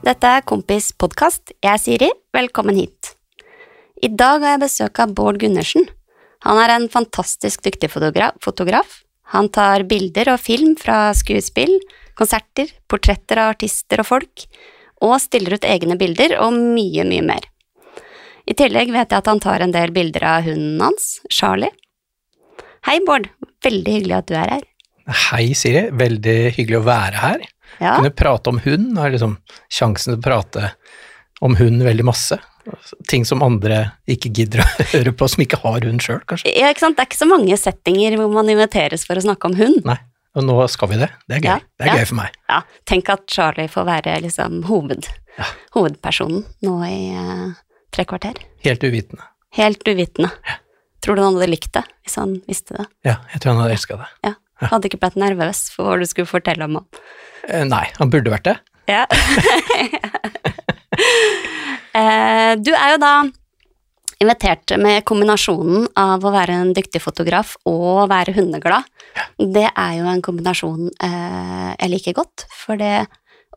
Dette er Kompis podkast. Jeg er Siri. Velkommen hit. I dag har jeg besøk av Bård Gundersen. Han er en fantastisk dyktig fotograf. Han tar bilder og film fra skuespill, konserter, portretter av artister og folk, og stiller ut egne bilder og mye, mye mer. I tillegg vet jeg at han tar en del bilder av hunden hans, Charlie. Hei, Bård. Veldig hyggelig at du er her. Hei, Siri. Veldig hyggelig å være her. Ja, Kunne prate om hund. Har liksom sjansen til å prate om hund veldig masse. Ting som andre ikke gidder å høre på, som ikke har hund sjøl, kanskje. ja ikke sant? Det er ikke så mange settinger hvor man inviteres for å snakke om hund. Nei. Og nå skal vi det. Det er gøy. Ja, Det er ja. gøy for meg. Ja, tenk at Charlie får være liksom hoved, Ja. hovedpersonen nå i uh, tre kvarter. Helt uvitende. Helt uvitende. Tror du han hadde likt det, hvis han visste det? Ja, jeg tror han hadde elska det. Ja. Hadde ikke blitt nervøs for hva du skulle fortelle om han. Eh, Nei, han burde vært det. Ja. Eh, du er jo da invitert med kombinasjonen av å være en dyktig fotograf og være hundeglad. Det er jo en kombinasjon eh, jeg liker godt, for det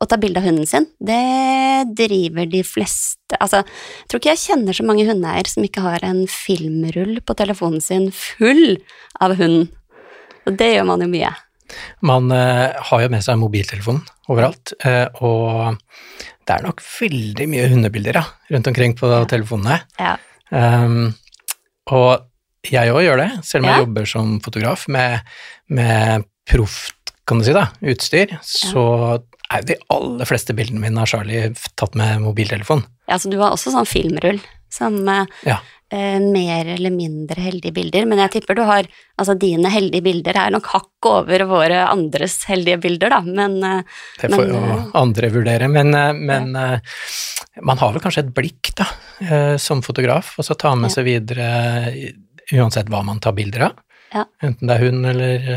å ta bilde av hunden sin, det driver de fleste Altså, jeg tror ikke jeg kjenner så mange hundeeier som ikke har en filmrull på telefonen sin full av hund. Og det gjør man jo mye. Man eh, har jo med seg mobiltelefon overalt, eh, og det er nok veldig mye hundebilder ja, rundt omkring på telefonene. Ja. Um, og jeg òg gjør det, selv om Ja. jeg jobber som fotograf med, med proft, kan du si, da, utstyr, så er de aller fleste bildene mine av Charlie tatt med mobiltelefon. Ja, så du har også sånn filmrull som eh, Ja. Eh, mer eller mindre heldige bilder, men jeg tipper du har Altså, dine heldige bilder er nok hakk over våre andres heldige bilder, da, men eh, Det får Men, jo eh, andre vurdere, men, men ja. man har vel kanskje et blikk, da, som fotograf, og så tar med Ja. seg videre uansett hva man tar bilder av. Ja. Enten det er hund eller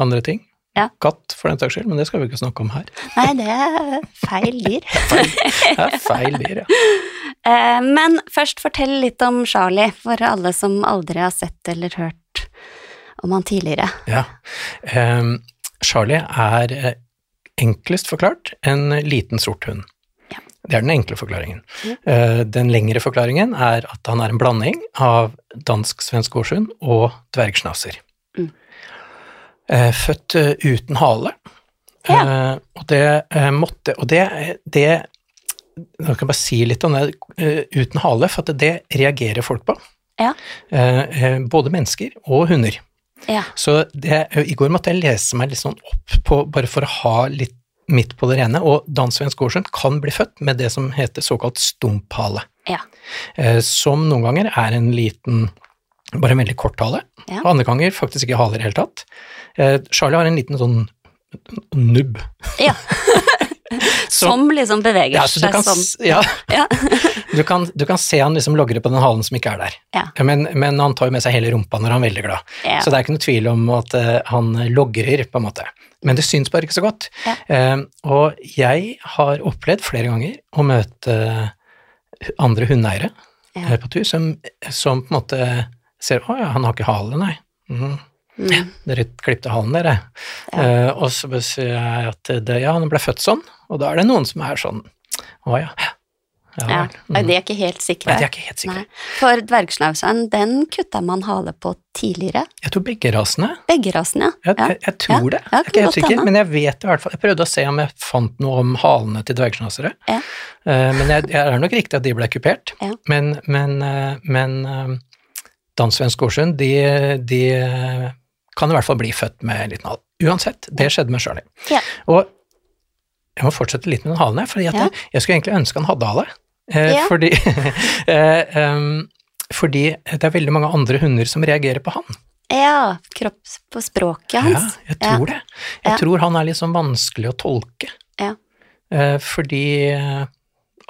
andre ting. Ja. Katt, for den saks skyld, men det skal vi ikke snakke om her. Nei, det er feil dyr. Det er feil dyr, ja. Eh, men først fortell litt om Charlie, for alle som aldri har sett eller hørt om han tidligere. Ja. Um, Charlie er eh, enklest forklart en liten sort hund. Ja. Det er den enkle forklaringen. Mm. Den lengre forklaringen er at han er en blanding av dansk-svensk gårdshund og dvergschnauzer. Eh, født eh, uten hale. Ja. Eh, og det eh, måtte Og det, det Nå kan jeg bare si litt om det uten hale, for at det reagerer folk på. Ja. Både mennesker og hunder. Ja. Så det, i går måtte jeg lese meg litt sånn opp på, bare for å ha litt midt på det rene, og dansk-svensk gårdshund kan bli født med det som heter såkalt stumphale, Ja. eh, som noen ganger er en liten, bare en veldig kort hale, Ja. og andre ganger faktisk ikke haler i det hele tatt. Eh, Charlie har en liten sånn nubb. ja. Som liksom beveger Ja, seg kan, sånn. ja, Ja. du, kan, du kan se han liksom logre på den halen som ikke er der. Ja. Men, men han tar jo med seg hele rumpa når han er veldig glad. Så det er ikke noe tvil om at uh, han logrer, på en måte. Men det syns bare ikke så godt. Eh, og jeg har opplevd flere ganger å møte andre hundeeiere Ja. eh, på tur som, som på en måte ser Å ja, han har ikke hale, nei. Mm. Mm. Dere klipte halen, dere. Ja. Uh, og så sier jeg at det, ja, han ble født sånn. Og da er det noen som er sånn Å ja. Ja, Ja. Mm. Mhm. De er ikke helt sikre. Nei, de er ikke helt sikre. Nei. For dvergsnauseren, den kutta man hale på tidligere. Jeg tror begge rasene. Begge rasene, ja. jeg, jeg tror Ja, det. Jeg er ikke helt sikker, men jeg vet i hvert fall Jeg prøvde å se om jeg fant noe om halene til dvergsnasere. Ja. Eh, men jeg, jeg er nok riktig at de ble kupert. Men, men, uh, men eh, dansk-svensk de, de kan i hvert fall bli født med en liten hale. Uansett, det skjedde med Shirley. Ja. Og jeg må fortsette litt med den halen her, for Ja. jeg, jeg skulle egentlig ønske han hadde hale. Eh, Ja. fordi, eh, um, fordi det er veldig mange andre hunder som reagerer på han. Ja, kropps på språket hans. Ja, jeg tror det. Jeg tror han er litt sånn vanskelig å tolke. Ja. Eh, fordi eh,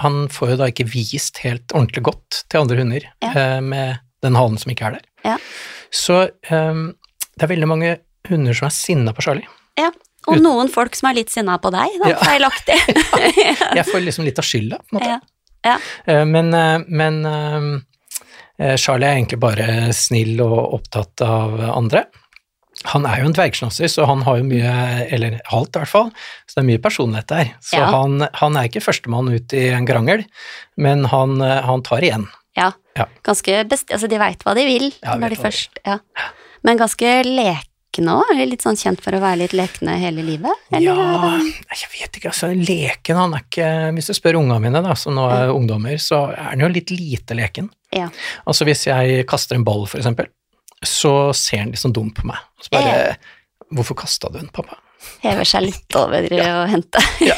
han får jo da ikke vist helt ordentlig godt til andre hunder Ja. eh, med den halen som ikke er der. Ja. Så um, det er veldig mange hunder som er sinna på Charlie. Ja. Og Ut- noen folk som er litt sinna på deg, da, Ja. feilaktig. Jeg får liksom litt av skylda, på en måte. Ja. Ja. Eh, Men, eh, men eh, Charlie er egentlig bare snill og opptatt av andre. han er jo en dvergsnasser, så han har jo mye, eller halvt i hvert fall, så det er mye personlighet der. Så Ja. han, han er ikke førstemann ut i en krangel, men han, han tar igjen. Ja. Ja. Ganske best... Altså, de veit hva de vil Ja, når de først Ja. Men ganske lekne òg? Litt sånn kjent for å være litt lekne hele livet? Eller? Ja, jeg vet ikke, altså leken han er ikke Hvis du spør ungene mine, da, som nå er ungdommer, så er han jo litt lite leken. Ja. Altså hvis jeg kaster en ball, for eksempel, så ser han litt sånn dum på meg. Og så bare Hvorfor kasta du den, pappa? Hever seg litt over ja. å hente. Ja.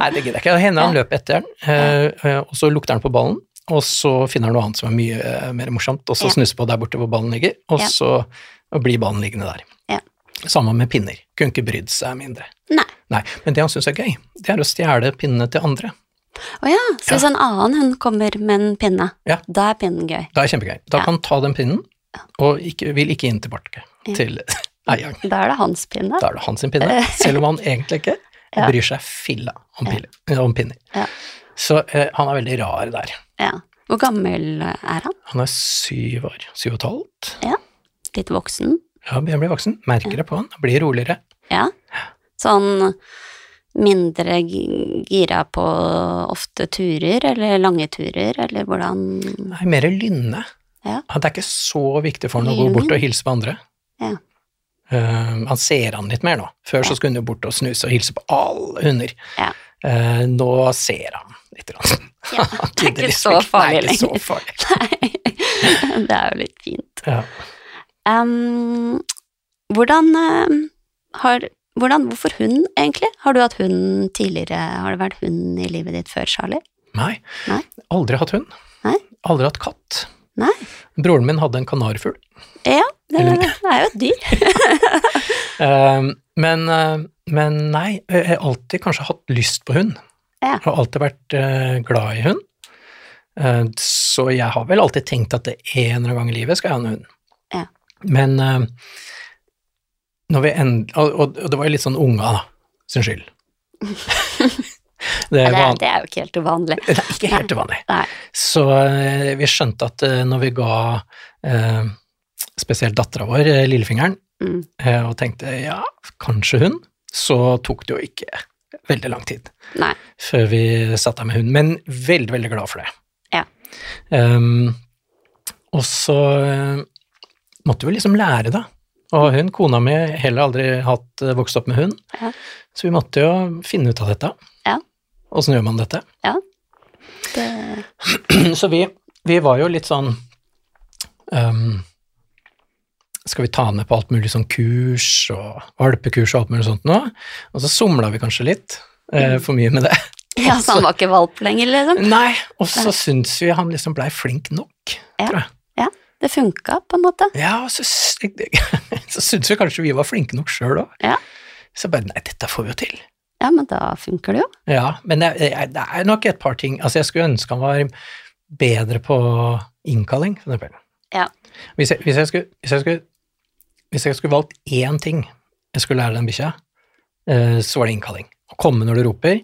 Nei, det gidder jeg ikke. Hender han løper etter den, eh, og så lukter han på ballen, og så finner han noe annet som er mye eh, mer morsomt, og så Ja. snusser på der borte hvor ballen ligger, og Ja. så blir ballen liggende der. Ja. Samme med pinner. Kunne ikke brydd seg mindre. Nei. Nei, men det han syns er gøy, det er å stjele pinnene til andre. Å ja, så hvis en annen hund kommer med en pinne, Ja. da er pinnen gøy. Da er kjempegøy. Da kan han ta den pinnen, og ikke, vil ikke inn tilbake til eieren. Da er det hans pinne. Da er det hans pinne, selv om han egentlig ikke bryr seg filla om, om pinner. Ja. Så eh, han er veldig rar der. Ja. Hvor gammel er han? Han er syv år, syv og et halvt. Ja. Litt voksen? Ja, jeg blir voksen. Merker det på han. Blir roligere. Ja. Sånn mindre gi- gira på ofte turer, eller lange turer, eller hvordan Nei, mer lynne. Ja. Det er ikke så viktig for han å gå bort og hilse på andre. Ja. Uh, han ser han litt mer nå. Før så skulle han jo bort og snuse og hilse på alle hunder. Ja. Uh, nå ser han litt. Grann. Ja, det er ikke så farlig Det er lenger. så farlig. Nei, det er jo litt fint. Ja. Um, hvordan eh, har hvordan, Hvorfor hund, egentlig? Har du hatt hund tidligere? Har det vært hund i livet ditt før, Charlie? Nei. Nei. Aldri hatt hund. Nei. Aldri hatt katt. Nei? Broren min hadde en kanarfugl. Ja, det, Eller- det er jo et dyr. um, men, eh, men nei, jeg har alltid kanskje hatt lyst på hund. Ja. Jeg har alltid vært eh, glad i hund. Eh, så jeg har vel alltid tenkt at det en eller annen gang i livet skal jeg ha en hund. Ja. Men eh, når vi end, og, det var jo litt sånn unga da, sin skyld. det Ja, det, er, det er jo ikke helt uvanlig. det er ikke helt uvanlig. Nei. Så vi skjønte at når vi ga eh, spesielt dattera vår lillefingeren, Mm. og tenkte ja, kanskje hun, så tok det jo ikke veldig lang tid Nei. før vi satt der med hund, men veldig, veldig glad for det. Ja. Um, og så eh, måtte vi liksom lære, da. Og hun, kona mi, heller aldri hatt eh, vokst opp med hund, Ja. så vi måtte jo finne ut av dette. Ja. Åssen gjør man dette? Det, Så vi, vi var jo litt sånn ehm, Skal vi ta ned på alt mulig sånn kurs og valpekurs og alt mulig sånt nå? Og så somla vi kanskje litt eh, for mye med det. ja, så han var ikke valp lenger, liksom? Nei, og så syns vi han liksom blei flink nok, Ja. tror jeg. Det funka, på en måte. Ja, og så, så syns vi kanskje vi var flinke nok sjøl òg. Ja. Så bare nei, dette får vi jo til. Ja, men da funker det jo. Ja, men det, det er nok et par ting Altså, jeg skulle ønske han var bedre på innkalling, for eksempel. Ja. Hvis jeg, hvis jeg, skulle, hvis jeg, skulle, hvis jeg skulle valgt én ting jeg skulle lære den bikkja, eh, så var det innkalling. Å komme når du roper,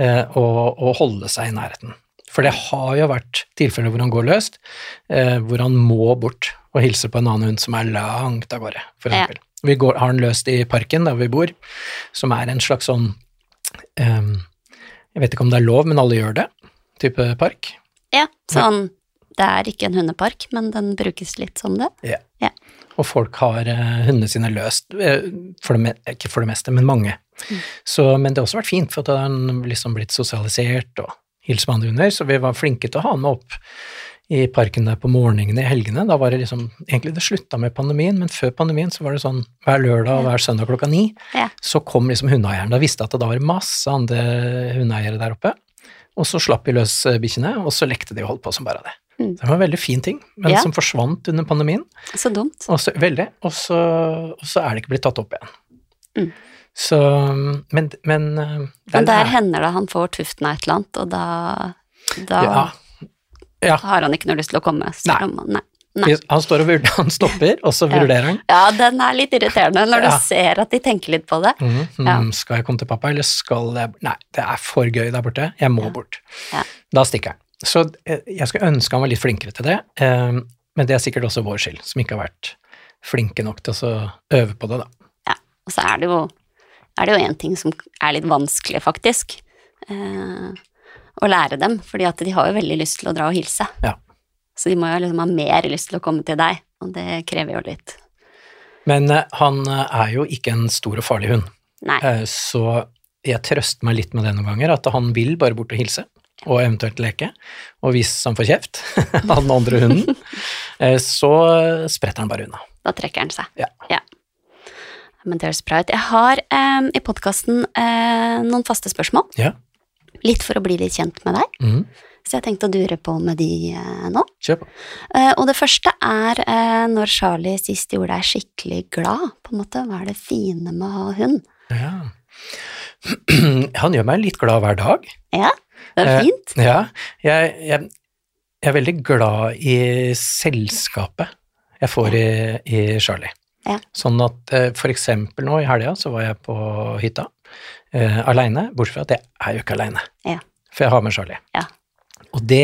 eh, og, og holde seg i nærheten. For det har jo vært tilfeller hvor han går løst, eh, hvor han må bort og hilse på en annen hund som er langt av gårde, for Ja. eksempel. Vi går, har han løst i parken der vi bor, som er en slags sånn um, Jeg vet ikke om det er lov, men alle gjør det, type park. Ja, sånn Det er ikke en hundepark, men den brukes litt som det. Og folk har eh, hundene sine løst, eh, for det, ikke for det meste, men mange. Så, men det har også vært fint, for da har han liksom blitt sosialisert og hilst med andre hunder, så vi var flinke til å ha han med opp i parken der på morgenene i helgene. Da var det liksom Egentlig det slutta med pandemien, men før pandemien så var det sånn hver lørdag og hver søndag klokka ni, Ja. så kom liksom hundeeieren. Da visste jeg at det da var masse andre hundeeiere der oppe. Og så slapp vi løs eh, bikkjene, og så lekte de og holdt på som bare det. Mm. Det var en veldig fin ting, men Ja. som forsvant under pandemien. Så dumt. Også, veldig, og så, og så er det ikke blitt tatt opp igjen. Mm. Så, men, men eh, det er Men der hender det han får tuften av et eller annet, og da, da ja, ja. har han ikke noe lyst til å komme. Nei. om- nei. Nei. Han står og vurderer, han stopper, og så Ja. vurderer han. Ja, den er litt irriterende når Ja. du ser at de tenker litt på det. Mm, Ja. Skal jeg komme til pappa, eller skal jeg Nei, det er for gøy der borte. Jeg må Ja. bort. Ja. Da stikker han. Så eh, jeg skulle ønske han var litt flinkere til det, eh, men det er sikkert også vår skyld, som ikke har vært flinke nok til å øve på det, da. Ja, og så er det jo er det jo en ting som er litt vanskelig, faktisk. Eh, å lære dem, fordi at de har jo veldig lyst til å dra og hilse. Ja. Så de må jo liksom ha mer lyst til å komme til deg, og det krever jo litt. Men han er jo ikke en stor og farlig hund, Nei. Eh, så jeg trøster meg litt med det noen ganger, at han vil bare bort og hilse, og eventuelt leke. Og hvis han får kjeft av den andre hunden, eh, så spretter han bare unna. Da trekker han seg. Ja. Men det høres bra ut. Jeg har eh, i podkasten eh, noen faste spørsmål, Ja. litt for å bli litt kjent med deg. Mm. Så jeg tenkte å dure på med de eh, nå. Kjør på. Eh, og det første er eh, når Charlie sist gjorde deg skikkelig glad, på en måte. Hva er det fine med å ha hund? Ja. Han gjør meg litt glad hver dag. Ja, det er Eh, fint. Ja, jeg, jeg, jeg er veldig glad i selskapet jeg får i, i Charlie. Ja. Sånn at eh, for eksempel nå i helga så var jeg på hytta eh, aleine, bortsett fra at jeg er jo ikke aleine, Ja. for jeg har med Charlie. Ja. Og det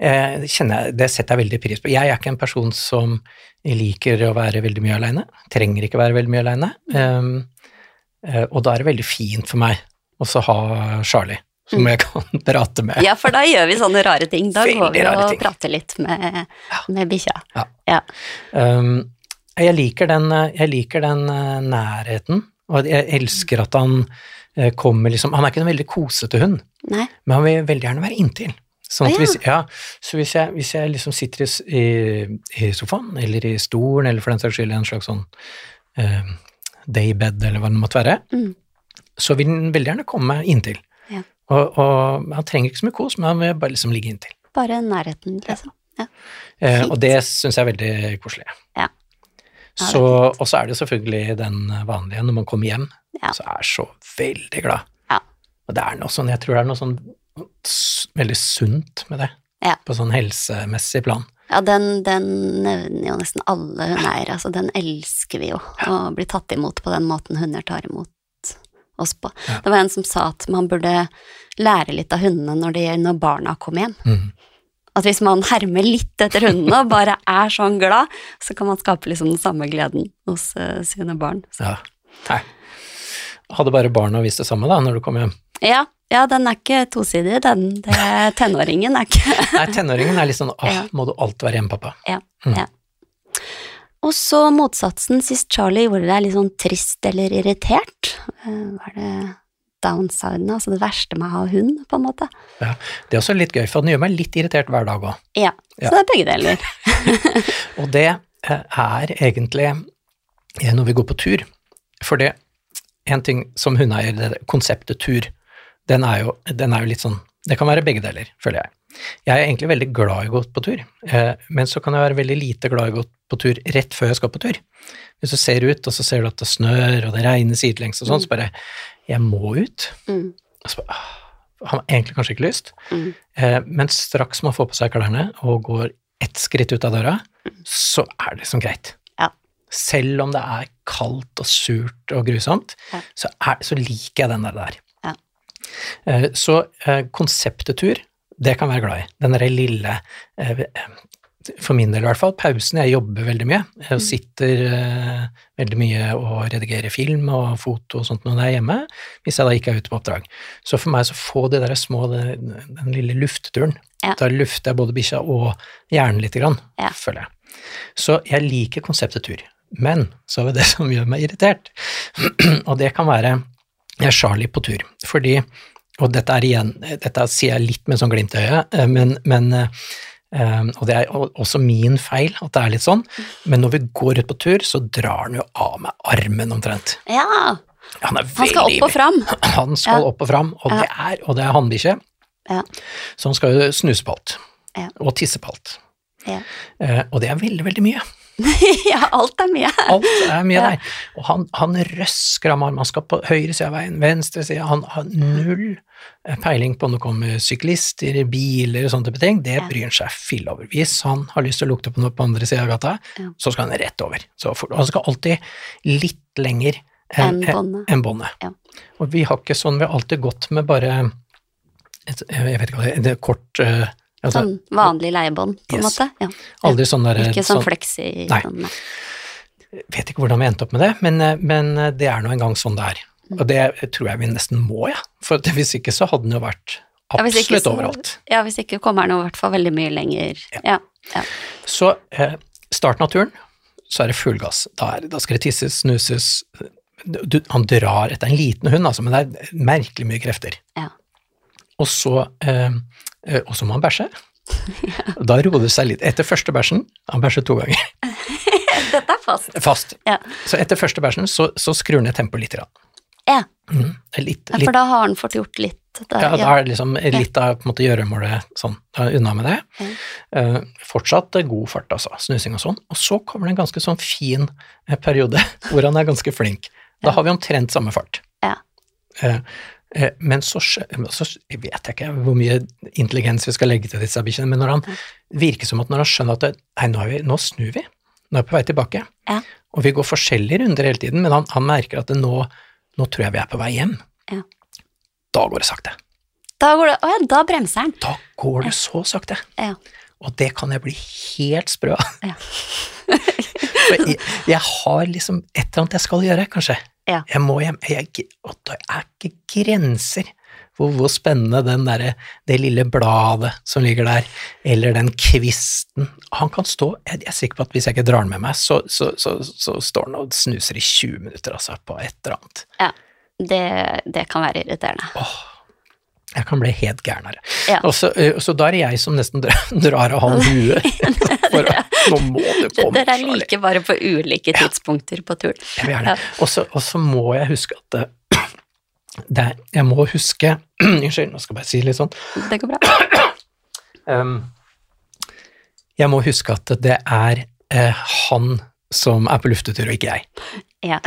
eh, jeg, det setter jeg veldig pris på. Jeg er ikke en person som liker å være veldig mye aleine, trenger ikke være veldig mye aleine, um, eh, og da er det veldig fint for meg også ha Charlie, som jeg kan prate med. Ja, for da gjør vi sånne rare ting. Da Veldig går vi og ting. prater litt med, med bikkja. Ja. Ja. Um, jeg, liker den, jeg liker den eh, nærheten, og jeg elsker at han eh, kommer liksom Han er ikke en veldig kosete hund, Nei, men han vil veldig gjerne være inntil. Sånn ja. hvis, ja, så hvis jeg, hvis jeg liksom sitter i, i, sofaen, eller i stolen, eller for den saks skyld en slags sånn uh, daybed, eller hva det måtte være, Mm. så vil han veldig gjerne komme inntil. Ja. Og, og han trenger ikke så mye kos, men han vil bare liksom ligge inntil. bare nærheten, liksom. Ja. Eh, og det syns jeg er veldig koselig. Ja. Ja, så, og så er det selvfølgelig den vanlige når man kommer hjem, Ja. så er jeg så veldig glad. Ja. Og det er noe sånn, jeg tror det er noe sånn veldig sunt med det, Ja. på sånn helsemessig plan. Ja, den, den nevner jo nesten alle hundeeiere. Altså, den elsker vi jo, å bli tatt imot på den måten hunder tar imot oss på. Ja. Det var en som sa at man burde lære litt av hundene når, de, når barna kommer hjem. Mm. At hvis man hermer litt etter hundene og bare er sånn glad, så kan man skape liksom den samme gleden hos uh, sine barn. Så, Ja. Nei. Hadde bare barna visst det samme da, når du kom hjem. ja, ja, den er ikke tosidig, den. Det, tenåringen er ikke Nei, tenåringen er litt sånn, åh, Ja. må du alltid være hjemme, pappa? Ja. Mm. ja. Og så motsatsen, sist Charlie gjorde deg litt sånn trist eller irritert. Var Hva er det downsiden, altså det verste med å ha hund, på en måte? Ja. Det er også litt gøy, for den gjør meg litt irritert hver dag òg. Ja, så Ja. det er begge deler. Og det eh, er egentlig eh, når vi går på tur. For det, en ting som hundeeier, konseptet tur, den er, jo, den er jo litt sånn Det kan være begge deler, føler jeg. Jeg er egentlig veldig glad i å gå på tur, eh, men så kan jeg være veldig lite glad i å gå på tur rett før jeg skal på tur. Hvis du ser ut, og så ser du at det snør, og det regner sidelengs og sånn, så bare Jeg må ut. Mm, Og så bare, ah, har man egentlig kanskje ikke lyst. mm, Eh, men straks man får på seg klærne og går ett skritt ut av døra, så er det liksom greit. Ja. Selv om det er kaldt og surt og grusomt, Ja. så, er, så liker jeg den der. der. Ja. Eh, så konseptet tur, det kan jeg være glad i. Den derre lille eh, for min del i hvert fall, pausen. Jeg jobber veldig mye. Jeg sitter eh, veldig mye og redigerer film og foto og sånt når jeg er hjemme, hvis jeg da ikke er ute på oppdrag. Så for meg så få de der små, den, den lille luftturen. Ja. da lufter jeg både bikkja og hjernen lite grann, Ja. føler jeg. Så jeg liker konseptet tur. Men så er det det som gjør meg irritert, og det kan være jeg er Charlie på tur, fordi og dette er igjen, dette sier jeg litt med sånn glimt i øyet, eh, men, men Um, og det er også min feil at det er litt sånn, men når vi går ut på tur, så drar han jo av meg armen omtrent. Ja, Han han skal opp og fram. Han skal Ja. opp og fram, og Ja. det er, og det er hannbikkje, Ja. så han skal jo snuse på alt. Ja. Og tisse på alt. Ja. Eh, og det er veldig, veldig mye. ja, alt er mye. Alt er Ja. der. Og han, han røsker av meg. Han skal på høyre side av veien, venstre side. Han har null eh, peiling på om det kommer syklister, biler og sånne type ting. Det bryr han seg fill over. Hvis han har lyst til å lukte på noe på andre sida av gata, så skal han rett over. Så for, han skal alltid litt lenger enn båndet. en. Ja. Og vi har ikke sånn, vi har alltid gått med bare et, jeg vet ikke hva det er, kort eh, altså, Sånn vanlig leiebånd, på en Yes. måte. Ja. Aldri sånn der Ikke sånn fleksi. Nei. Sånn, nei. vet ikke hvordan vi endte opp med det, men, eh, men eh, det er nå engang sånn det er. Mm. Og det tror jeg vi nesten må, ja. For hvis ikke så hadde den jo vært Ja, ikke absolutt så- overalt. Ja, hvis ikke kommer den i hvert fall veldig mye lenger. Ja. ja. Så eh, starten av turen, så er det full gass. Da, da skal det tisses, snuses du, Han drar etter en liten hund, altså, men det er merkelig mye krefter. Ja. Og så, eh, og så må han bæsje. Da roer det seg litt. Etter første bæsjen Han bæsjet to ganger. Dette er fast. Fast. Ja. Så etter første bæsjen så, så skrur ned tempoet litt. Ja, Mm. Litt, ja, for da har han fått gjort litt. Der, Ja, da er liksom litt av på en måte, gjøremålet sånn, unna med det. Eh, fortsatt eh, god fart, altså, snusing og sånn. Og så kommer det en ganske sånn fin eh, periode hvor han er ganske flink. Da har vi omtrent samme fart. Ja. Eh, eh, men så, så vet jeg ikke hvor mye intelligens vi skal legge til disse bikkjene, men når han virker som at når han skjønner at det, nei, nå, vi, nå snur vi, nå er vi på vei tilbake, Ja. og vi går forskjellige runder hele tiden, men han, han merker at det nå, nå tror jeg vi er på vei hjem. Ja. Da går det sakte. Da går det Å ja, da bremser han. Da går det så sakte. Ja. Og det kan jeg bli helt sprø av. Ja. Jeg, jeg har liksom et eller annet jeg skal gjøre, kanskje. Ja. Jeg må hjem. Jeg, og det er ikke grenser for hvor spennende den der, det lille bladet som ligger der, eller den kvisten Han kan stå Jeg er sikker på at hvis jeg ikke drar den med meg, så, så, så, så står han og snuser i 20 minutter, altså, på et eller annet. ja. Det, det kan være irriterende. Jeg kan bli helt gæren av. Ja. Og så, så da er det jeg som nesten drar, drar av han huet. For nå må du komme, Dere er like bare på ulike tidspunkter på turen. Jeg vil gjerne. Og så- Og så må jeg huske at det, det er, Jeg må huske Unnskyld, nå skal jeg bare si litt sånn. Det går bra. Um, jeg må huske at det er eh, han som er på luftetur, og ikke jeg. Ja.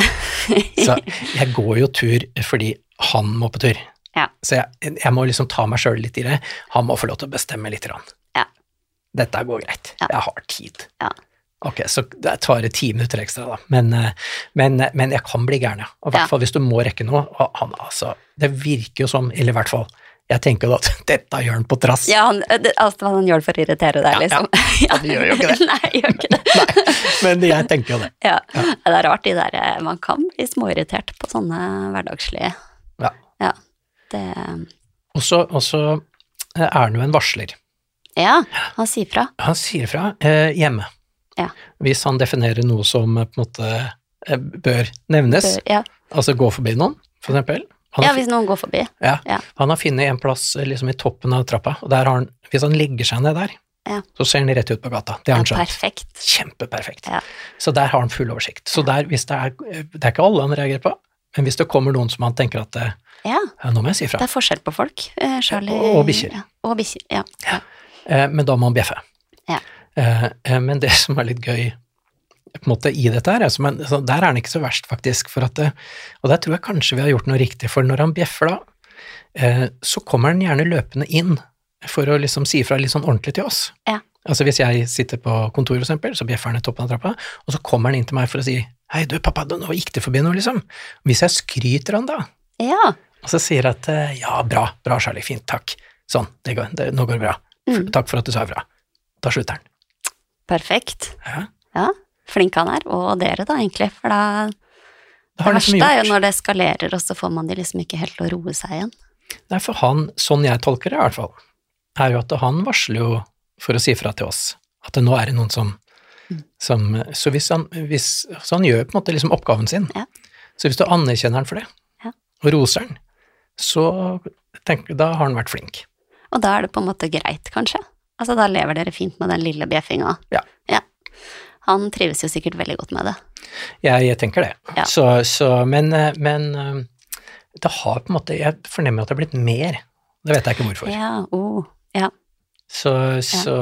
Så jeg går jo tur fordi han må på tur. Ja. Så jeg, jeg må liksom ta meg sjøl litt i det. Han må få lov til å bestemme litt. Ja. Dette går greit. Ja. Jeg har tid. Ja. Ok, så det tar ti minutter ekstra, da. Men, eh, men, men jeg kan bli gæren, ja. Og i hvert Ja. fall hvis du må rekke noe. Og han, altså, det virker jo som, eller i hvert fall, jeg tenker at dette gjør han på trass. Ja, han, det, altså, han gjør det for å irritere deg, Ja, ja. liksom. Ja, Han gjør jo ikke det. Nei, gjør ikke det. Nei, men jeg tenker jo det. Ja. Det er rart, de der eh, Man kan bli småirritert på sånne hverdagslige Ja. Det Og så og så, eh, er han jo en varsler. Ja, han sier fra. Han sier fra eh, hjemme. Ja. Hvis han definerer noe som eh, på en måte eh, bør nevnes, Bør- Ja. altså gå forbi noen, for eksempel. Han ja, hvis noen går forbi. ja, ja. han har funnet en plass eh, liksom i toppen av trappa, og der har han, hvis han legger seg ned der, Ja. så ser han rett ut på gata. Det har han skjønt. perfekt. Kjempeperfekt. Ja. Så der har han full oversikt. Så der, hvis det er, det er ikke alle han reagerer på, men hvis det kommer noen som han tenker at eh, Ja, nå må jeg si fra, det er forskjell på folk. Eh, Charlie Og- bikkjer. Og bikkjer, ja. ja. eh, men da må han bjeffe. Ja. Eh, men det som er litt gøy på en måte i dette her, altså, men, der er han ikke så verst, faktisk. For at, og der tror jeg kanskje vi har gjort noe riktig, for når han bjeffer da, eh, så kommer han gjerne løpende inn for å liksom si fra litt sånn ordentlig til oss. Ja. Altså Hvis jeg sitter på kontoret, for eksempel, så bjeffer han i toppen av trappa, og så kommer han inn til meg for å si hei, du pappa, nå gikk det forbi noe, liksom. Hvis jeg skryter han da, ja. Og så sier jeg at eh, ja, bra, bra Charlie, fint, takk, sånn, det går, det, nå går det bra, Mm. takk for at du sa ifra. Da slutter han. Perfekt. Ja. Ja, flink han er. Og dere, da, egentlig. For da Det liksom verste er jo når det eskalerer, og så får man de liksom ikke helt til å roe seg igjen. Nei, for han, sånn jeg tolker det i hvert fall, er jo at han varsler jo for å si fra til oss at det nå er det noen som, Mm. som Så hvis han, hvis, så han gjør på en måte liksom oppgaven sin. Ja. Så hvis du anerkjenner han for det, Ja. og roser han, så tenk, da har han vært flink. Og da er det på en måte greit, kanskje. Altså, da lever dere fint med den lille bjeffinga. Ja. Han trives jo sikkert veldig godt med det. Jeg, jeg tenker det. Ja. Så, så, men, eh, men eh, det har på en måte Jeg fornemmer at det har blitt mer. Det vet jeg ikke hvorfor. Ja, oh, ja. Så, så,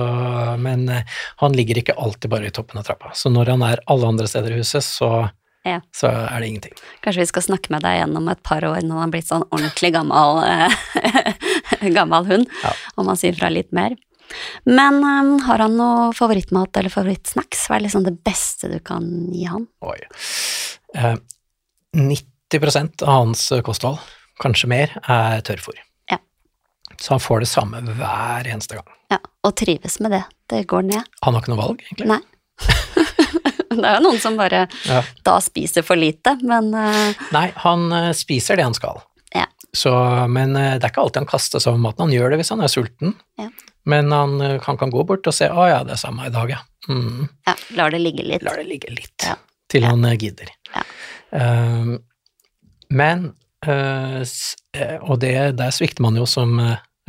men eh, han ligger ikke alltid bare i toppen av trappa. Så når han er alle andre steder i huset, så, Ja. så er det ingenting. Kanskje vi skal snakke med deg igjen om et par år når han har blitt sånn ordentlig gammel, eh, gammel hund, Ja. om han sier fra litt mer. Men um, har han noe favorittmat eller favorittsnacks? Hva er liksom det beste du kan gi han? Oi. Eh, 90% av hans kosthold, kanskje mer, er tørrfôr. Ja. Så han får det samme hver eneste gang. Ja, og trives med det. Det går ned. Han har ikke noe valg, egentlig. Nei. Det er jo noen som bare Ja. da spiser for lite, men uh... Nei, han eh, spiser det han skal. Ja. Så, men eh, det er ikke alltid han kaster seg over maten. Han gjør det hvis han er sulten. Ja. Men han, han kan gå bort og se 'Å ja, det er samme i dag, ja'. Mm. ja, lar det ligge litt. Lar det ligge litt til han gidder. Ja. Um, men uh, Og det, der svikter man jo som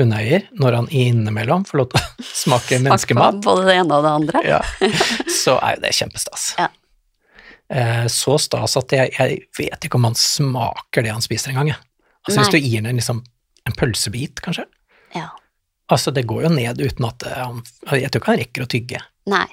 hundeeier, når han innimellom får lov til å smake menneskemat. Både det ene og det andre. Ja. Så er jo det kjempestas. Ja. Eh, Så stas at jeg, jeg vet ikke om han smaker det han spiser engang. Altså hvis du gir ham liksom en pølsebit, kanskje. Ja. Altså det går jo ned uten at eh, han Jeg tror ikke han rekker å tygge. Nei.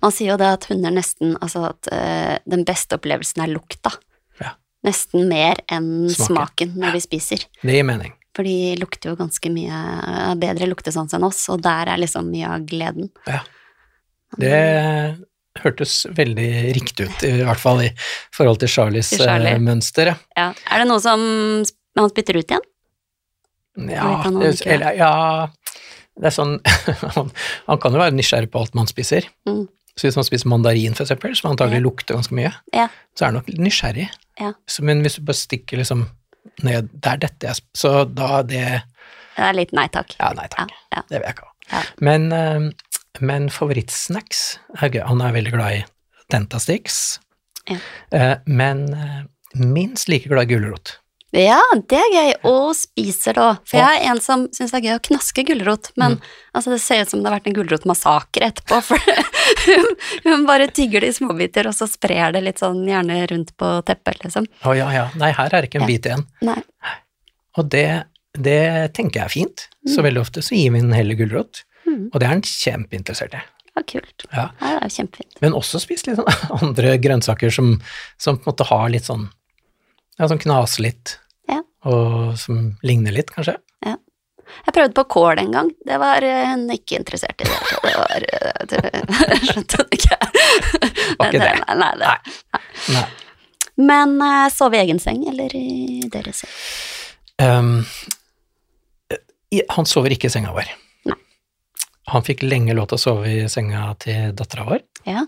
Man sier jo det at hunder nesten Altså at uh, den beste opplevelsen er lukta. Ja. Nesten mer enn Smaken. smaken når de spiser. Det gir mening. For de lukter jo ganske mye bedre luktesans enn oss, og der er liksom mye av gleden. Ja. Det hørtes veldig riktig ut, i hvert fall i forhold til Charlies Til Charlie. eh, mønster. ja. Er det noe som han spytter ut igjen? Ja, det, eller, ja Det er sånn han, han kan jo være nysgjerrig på alt man spiser. Mm. Så hvis man spiser mandarin, for eksempel, som antagelig Ja. lukter ganske mye, Ja. så er han nok nysgjerrig. Ja. Så, men hvis du bare stikker liksom ned Det er dette jeg Så da det Det er litt nei takk. Ja, nei takk. ja. Det vil jeg ikke ha. Ja. Men, eh, men favorittsnacks er gøy. Han er veldig glad i Dentastix, Ja. Eh, men eh, minst like glad i gulrot. Ja, det er gøy, og spiser det òg. For jeg er en som syns det er gøy å knaske gulrot, men Mm. altså, det ser ut som det har vært en gulrotmassakre etterpå, for hun, bare tygger det i småbiter, og så sprer det litt sånn gjerne rundt på teppet, liksom. Å ja, ja. Nei, her er det ikke en Ja. bit igjen. Nei. Og det, det tenker jeg er fint. Så Mm. veldig ofte så gir vi den heller gulrot, Mm. og det er han kjempeinteressert i. Ja, kult. Ja. Ja, det er kjempefint. Men også spis litt sånn andre grønnsaker som, som på en måte har litt sånn Ja, sånn knaser litt, Ja. og som ligner litt, kanskje. Ja. Jeg prøvde på kål en gang. Det var eh, hun ikke interessert i det. Det var eh, det, Skjønte det ikke. Var ikke det. Nei, nei, det. Nei. Men uh, sove i egen seng, eller i deres seng? Um, han sover ikke i senga vår. Nei. Han fikk lenge lov til å sove i senga til dattera vår. Ja.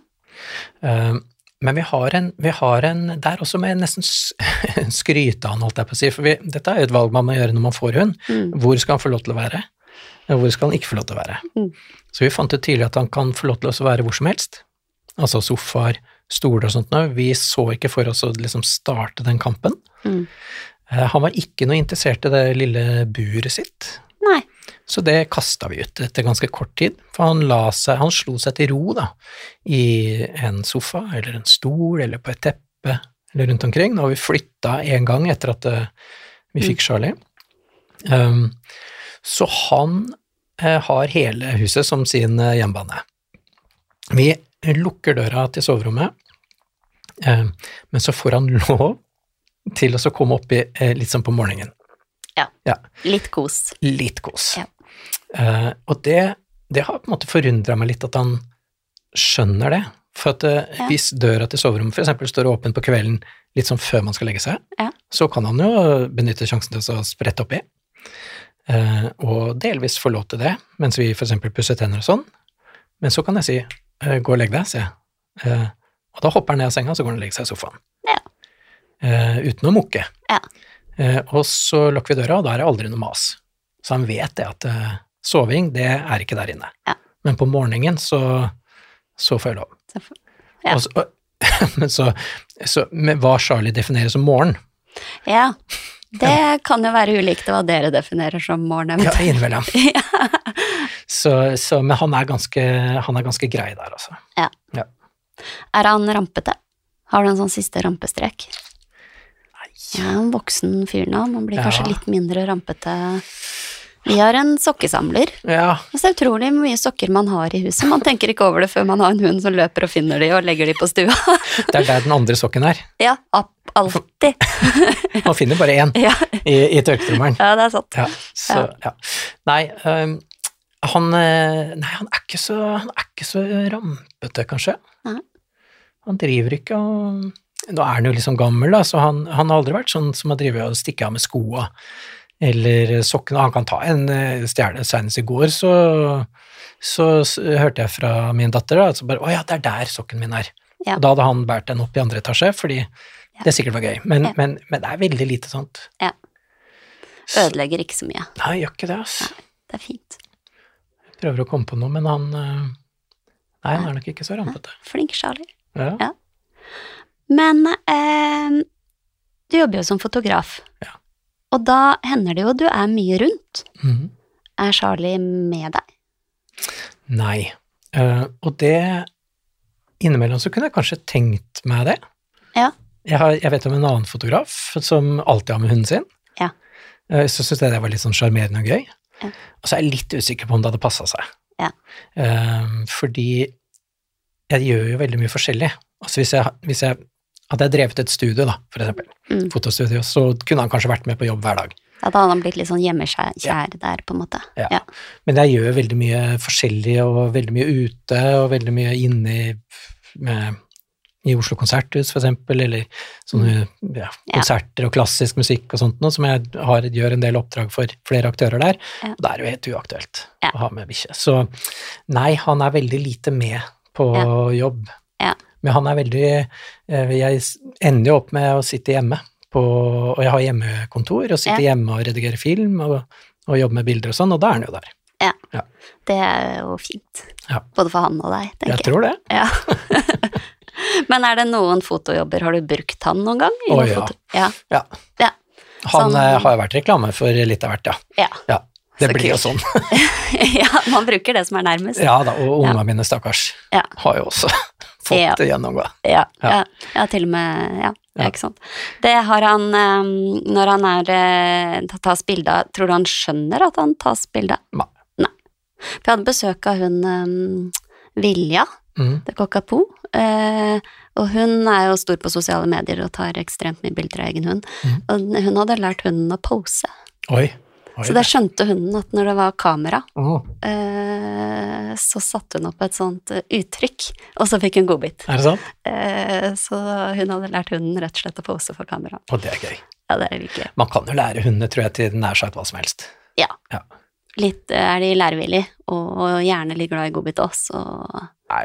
Um, men vi har en, vi har en der også med nesten skryte av han, holdt jeg på å si. For vi, dette er jo et valg man må gjøre når man får hund. Mm. Hvor skal han få lov til å være? Hvor skal han ikke få lov til å være? Mm. Så vi fant ut tidlig at han kan få lov til å være hvor som helst. Altså sofaer, stoler og sånt noe. Vi så ikke for oss å liksom starte den kampen. Mm. Eh, Han var ikke noe interessert i det lille buret sitt, Nei. så det kasta vi ut etter ganske kort tid. For han, seg, han slo seg til ro da, i en sofa eller en stol eller på et teppe eller rundt omkring. Nå har vi flytta en gang etter at eh, vi fikk Charlie. Um, så han eh, har hele huset som sin eh, hjemmebane. Vi lukker døra til soverommet, eh, men så får han lov til å komme opp i, eh, litt sånn på morgenen. Litt kos. Litt kos. Ja. Uh, og det, det har på en måte forundra meg litt at han skjønner det. For at uh, Ja. hvis døra til soverommet f.eks. står åpen på kvelden litt sånn før man skal legge seg, Ja. så kan han jo benytte sjansen til å sprette oppi. Uh, og delvis få lov til det, mens vi f.eks. pusser tenner og sånn. Men så kan jeg si uh, gå og legg deg, sier jeg. Og da hopper han ned av senga, så går han og legger seg i sofaen. Ja. Uten å mukke. Ja. Eh, og så lukker vi døra, og da er det aldri noe mas. Så han vet det at eh, soving, det er ikke der inne. Ja. Men på morgenen så, så får jeg lov. Ja. Og så, men så, så men hva Charlie definerer som morgen, Ja. Det kan jo være ulikt hva dere definerer som morgen. ja, innimellom. Så, så, men han er, ganske, han er ganske grei der, altså. Er han rampete? Har du en sånn siste rampestrek? Ja, en voksen fyr nå, man blir kanskje litt mindre rampete. Vi har en sokkesamler. Ja, Det er utrolig mye sokker man har i huset. Man tenker ikke over det før man har en hund som løper og finner de og legger de på stua. det er der den andre sokken er. ja, alltid. Man finner bare én Ja, i, i tørketrommelen. ja, det er sant. Ja, så, ja. Nei, um, han, øh, nei, han er så, han er ikke så rampete, kanskje. Nei. Han driver ikke og Nå er han jo liksom gammel, da, så han, han har aldri vært sånn som har drevet og stikket av med skoa eller sokkene. Han kan ta en øh, stjerne. Senest i går så, så, hørte jeg fra min datter da, at bare, å ja, det er der sokken min er. Ja. Og da hadde han båret den opp i andre etasje, fordi det sikkert var gøy. Men, Ja. men, men det er veldig lite sånt. Ja. Ødelegger ikke så mye. Nei, gjør ikke det, altså. Det er fint. Prøver å komme på noe, men han eh, Nei, han er nok ikke så rampete. Flink Charlie. Ja. Men eh, du jobber jo som fotograf. Ja. Og da hender det jo du er mye rundt. Mhm. Er Charlie med deg? Nei. Uh, og det Innimellom så kunne jeg kanskje tenkt meg det. Ja. Jeg, har, jeg vet om en annen fotograf som alltid har med hunden sin. Ja. Uh, Så syntes jeg det var litt sånn sjarmerende og gøy. Ja. Og så er jeg litt usikker på om det hadde passa seg. Ja. Uh, fordi jeg gjør jo veldig mye forskjellig. Altså hvis jeg, hvis jeg hadde jeg drevet et studio, da, for eksempel, Mm. fotostudio, så kunne han kanskje vært med på jobb hver dag. Ja, da hadde han blitt litt sånn hjemmekjær der, på en måte. Ja. Ja. Men jeg gjør veldig mye forskjellig, og veldig mye ute, og veldig mye inne i, med, i Oslo Konserthus, for eksempel, eller sånne ja, konserter og klassisk musikk og sånt noe, som jeg har, gjør en del oppdrag for flere aktører der. Ja. Og det er jo helt uaktuelt Ja. å ha med bikkje. Så nei, han er veldig lite med på jobb. Ja. Men han er veldig eh, Jeg ender jo opp med å sitte hjemme på Og jeg har hjemmekontor, og sitter hjemme og redigerer film og, og jobber med bilder og sånn, og da er han jo der. Ja, Det er jo fint. Ja. Både for han og deg, tenker Jeg Jeg tror det. Ja. Men er det noen fotojobber, har du brukt han noen gang? i Å, oh, ja. ja. Ja. Ja. Han Sånn- eh, har jo vært reklame for litt av hvert, ja. Ja. Ja. Det Så blir jo sånn. ja, man bruker det som er nærmest. Ja da, og Ja. ungene mine, stakkars, Ja. har jo også fått Ja. det gjennomgå. Ja, Ja. ja. ja, til og med Ja, ja. Ja. ikke sant. Det har han eh, Når han er eh, tas bilde av, tror du han skjønner at han tas bilde av? Nei. Nei. For jeg hadde besøk av hun eh, Vilja, Mhm. det Cockapoo, eh, og hun er jo stor på sosiale medier og tar ekstremt mye bilder av egen hund. Mm. Og hun hadde lært hunden å pose. Oi. Oi. Så det skjønte hunden at når det var kamera, Åh, eh, så satte hun opp et sånt eh, uttrykk, og så fikk hun godbit. Er det sant? Eh, så hun hadde lært hunden rett og slett å pose for kamera. Og det er gøy. Ja, det er virkelig. Man kan jo lære hundene, tror jeg, til nær sagt hva som helst. Ja. Ja. Litt eh, er de lærevillige, og gjerne litt glad i godbit også.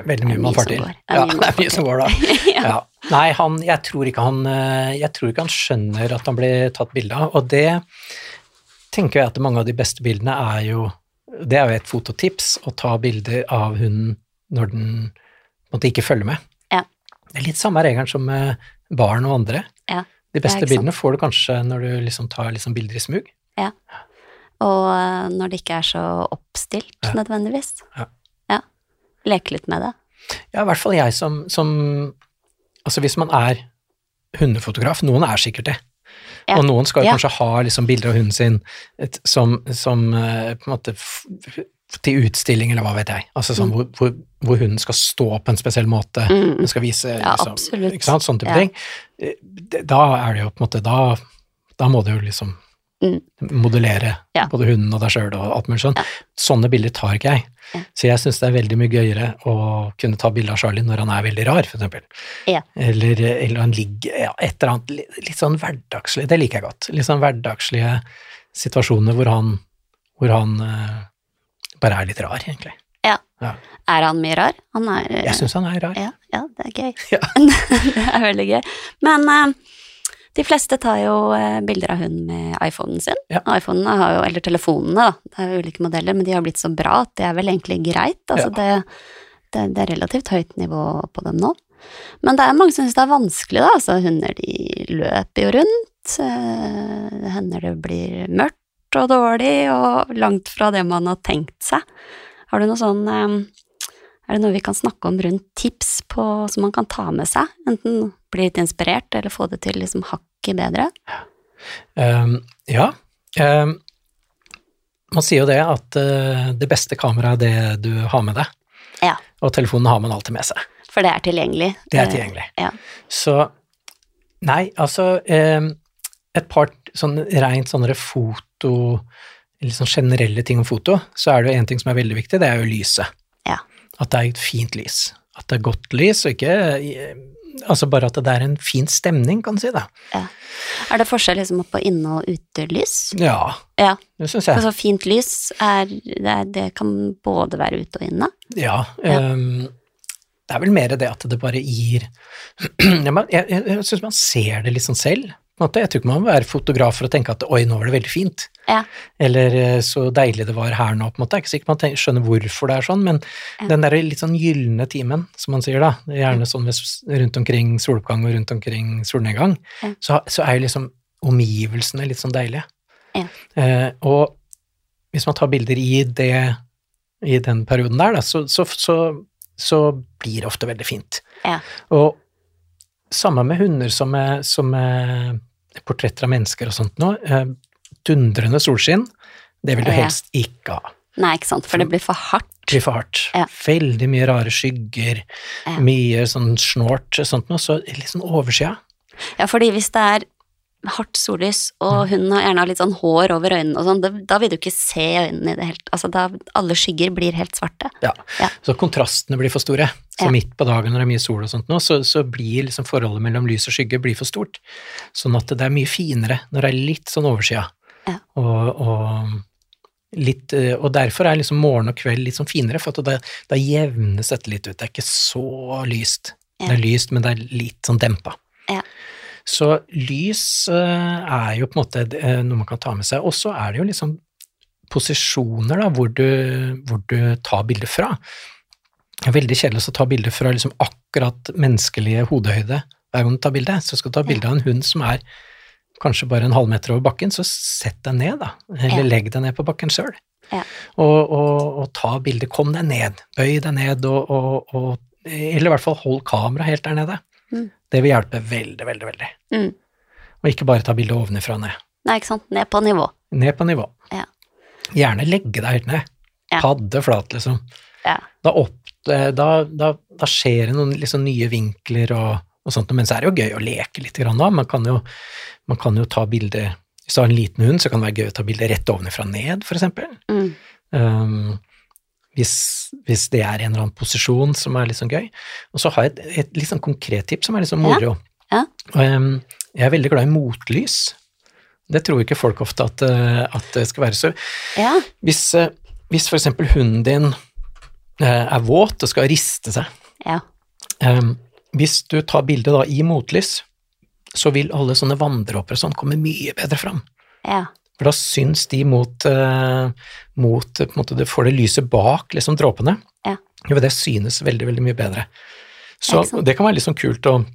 veldig Det er mye man får til. Ja, det er mye som går da. ja. Nei, han, jeg tror han eh, Jeg tror ikke han skjønner at han blir tatt bilde av, og det tenker jeg at mange av de beste bildene er jo Det er jo et fototips, å ta bilder av hunden når den måte ikke følger med. Ja. Det er litt samme regelen som med barn og andre. Ja, De beste bildene får du kanskje når du liksom tar liksom bilder i smug. Ja. Og eh, når det ikke er så oppstilt, Ja. nødvendigvis. Ja. ja. Leke litt med det. Ja, i hvert fall jeg som, som Altså hvis man er hundefotograf, noen er sikkert det. Ja. Og noen skal jo Ja. kanskje ha liksom bilder av hunden sin et, som, som uh, på en måte til utstilling, eller hva vet jeg. Altså sånn Mm. hvor, hvor, hvor hunden skal stå på en spesiell måte. Mm. Den skal vise Ja, liksom. Ikke sant, Sånn type ting. Eh, Da er det jo på en måte Da, da må det jo liksom Mm. modellere Ja. både hunden og deg sjøl og alt mulig sånn. Ja. Sånne bilder tar ikke jeg. Ja. Så jeg syns det er veldig mye gøyere å kunne ta bilde av Charlie når han er veldig rar, eksempel. Ja. Eller, eller han ligger ja, et eller annet litt, sånn hverdagslig, det liker jeg godt. Litt sånn hverdagslige situasjoner hvor han, hvor han uh, bare er litt rar, egentlig. Ja. Er han mye rar? Han er Jeg syns han er rar. ja, ja, det er gøy. Ja. det er veldig gøy. Men eh, de fleste tar jo eh, bilder av hund med iPhonen sin. Ja. iPhonene har jo, eller telefonene, da, det er jo ulike modeller, men de har blitt så bra at det er vel egentlig greit. Altså det, det, det er relativt høyt nivå på dem nå. Men det er mange som syns det er vanskelig, da. Altså, hunder de løper jo rundt. eh, Det hender det blir mørkt og dårlig, og langt fra det man har tenkt seg. Har du noe sånn eh, Er det noe vi kan snakke om rundt tips på, som man kan ta med seg? Enten bli litt inspirert, eller få det til liksom hakket bedre? Um, ja. Um, man sier jo det at uh, det beste kameraet er det du har med deg, Ja, og telefonen har man alltid med seg. for det er tilgjengelig. Det er tilgjengelig. tilgjengelig. Ja. Så nei, altså um, Et par sånn rent sånne foto Litt sånn generelle ting om foto, så er det jo en ting som er veldig viktig, det er jo lyset. Ja. At det er et fint lys. At det er godt lys, og ikke eh, Altså bare at det er en fin stemning, kan du si, da. Er det forskjell liksom på inne- og utelys? Ja, Ja. det syns jeg. Altså fint lys er det, er- det kan både være ute og inne. Ja, Ja. Um, det er vel mer det at det bare gir Jeg, jeg, jeg, syns man ser det sånn selv. Jeg tror ikke man må være fotograf for å tenke at oi, nå var det veldig fint. Ja. Eller eh, så deilig det var her nå, på en måte. Jeg er ikke sikker man skjønner hvorfor det er sånn, men den der litt sånn gylne timen, som man sier da, gjerne sånn rundt omkring soloppgang og rundt omkring solnedgang, Ja. så, så er jo liksom omgivelsene litt sånn deilige. Ja. Eh, og hvis man tar bilder i det i den perioden der, da, så, så, så, blir det ofte veldig fint. Ja. Og samme med hunder som er, som er portretter av mennesker og sånt nå. Dundrende solskinn, det vil du helst ikke ha. Nei, ikke sant, for det blir for hardt. Det blir for hardt. Ja. Veldig mye rare skygger, Ja. mye sånn snort, sånt noe, så litt sånn. Ja, fordi hvis det er hardt sollys, og hunden har gjerne litt sånn hår over øynene og sånn, da, vil du ikke se øynene i det hele Altså, da alle skygger blir helt svarte. Ja. Ja. Så kontrastene blir for store. Så Ja. midt på dagen når det er mye sol og sånt nå, så, så blir liksom forholdet mellom lys og skygge blir for stort. Sånn at det er mye finere når det er litt sånn oversida. Ja. Og, og, litt, eh, og derfor er liksom morgen og kveld litt sånn finere, for da, da jevnes dette litt ut. Det er ikke så lyst. Ja. Det er lyst, men det er litt sånn dempa. Ja. Så lys eh, er jo på en måte eh, noe man kan ta med seg. Og så er det jo liksom posisjoner da, hvor du, hvor du tar bilder fra. Det er veldig kjedelig å ta bilder fra liksom akkurat menneskelige hodehøyde hver gang du tar bilde. Så skal du ta bilde av en hund som er kanskje bare en halvmeter over bakken, så sett deg ned, da. Eller Ja. legg deg ned på bakken sjøl. Ja. Og, og, og ta bilde. Kom deg ned. Bøy deg ned, og, og, Eller i hvert fall hold kameraet helt der nede. Mm. Det vil hjelpe veldig, veldig, veldig. Mm. Og ikke bare ta bilde ovenfra og ned. Nei, ikke sant, ned på nivå. Ned på nivå. Ja. Gjerne legge deg helt ned. Padde flat, liksom. Ja. Da, opp, da, da, da skjer det noen liksom nye vinkler og, og sånt, men så er det jo gøy å leke litt grann da. Man kan jo, man kan jo ta bilde Hvis du har en liten hund, så kan det være gøy å ta bilde rett ovenfra og ned, eksempel. Mm. Um, hvis, hvis det er en eller annen posisjon som er litt sånn gøy. Og så har jeg et, et litt sånn konkret tips som er litt sånn moro. Ja. Og, um, jeg er veldig glad i motlys. Det tror ikke folk ofte at, uh, at det skal være. Så Ja. hvis, uh, hvis eksempel hunden din uh, er våt og skal riste seg, Ja. um, hvis du tar bildet da i motlys, så vil alle sånne vanndråper og sånn komme mye bedre fram. Ja. For da syns de mot, eh, mot på en måte, Du får det lyset bak liksom dråpene. Ja. Jo, det synes veldig, veldig mye bedre. Så det, det kan være litt sånn kult å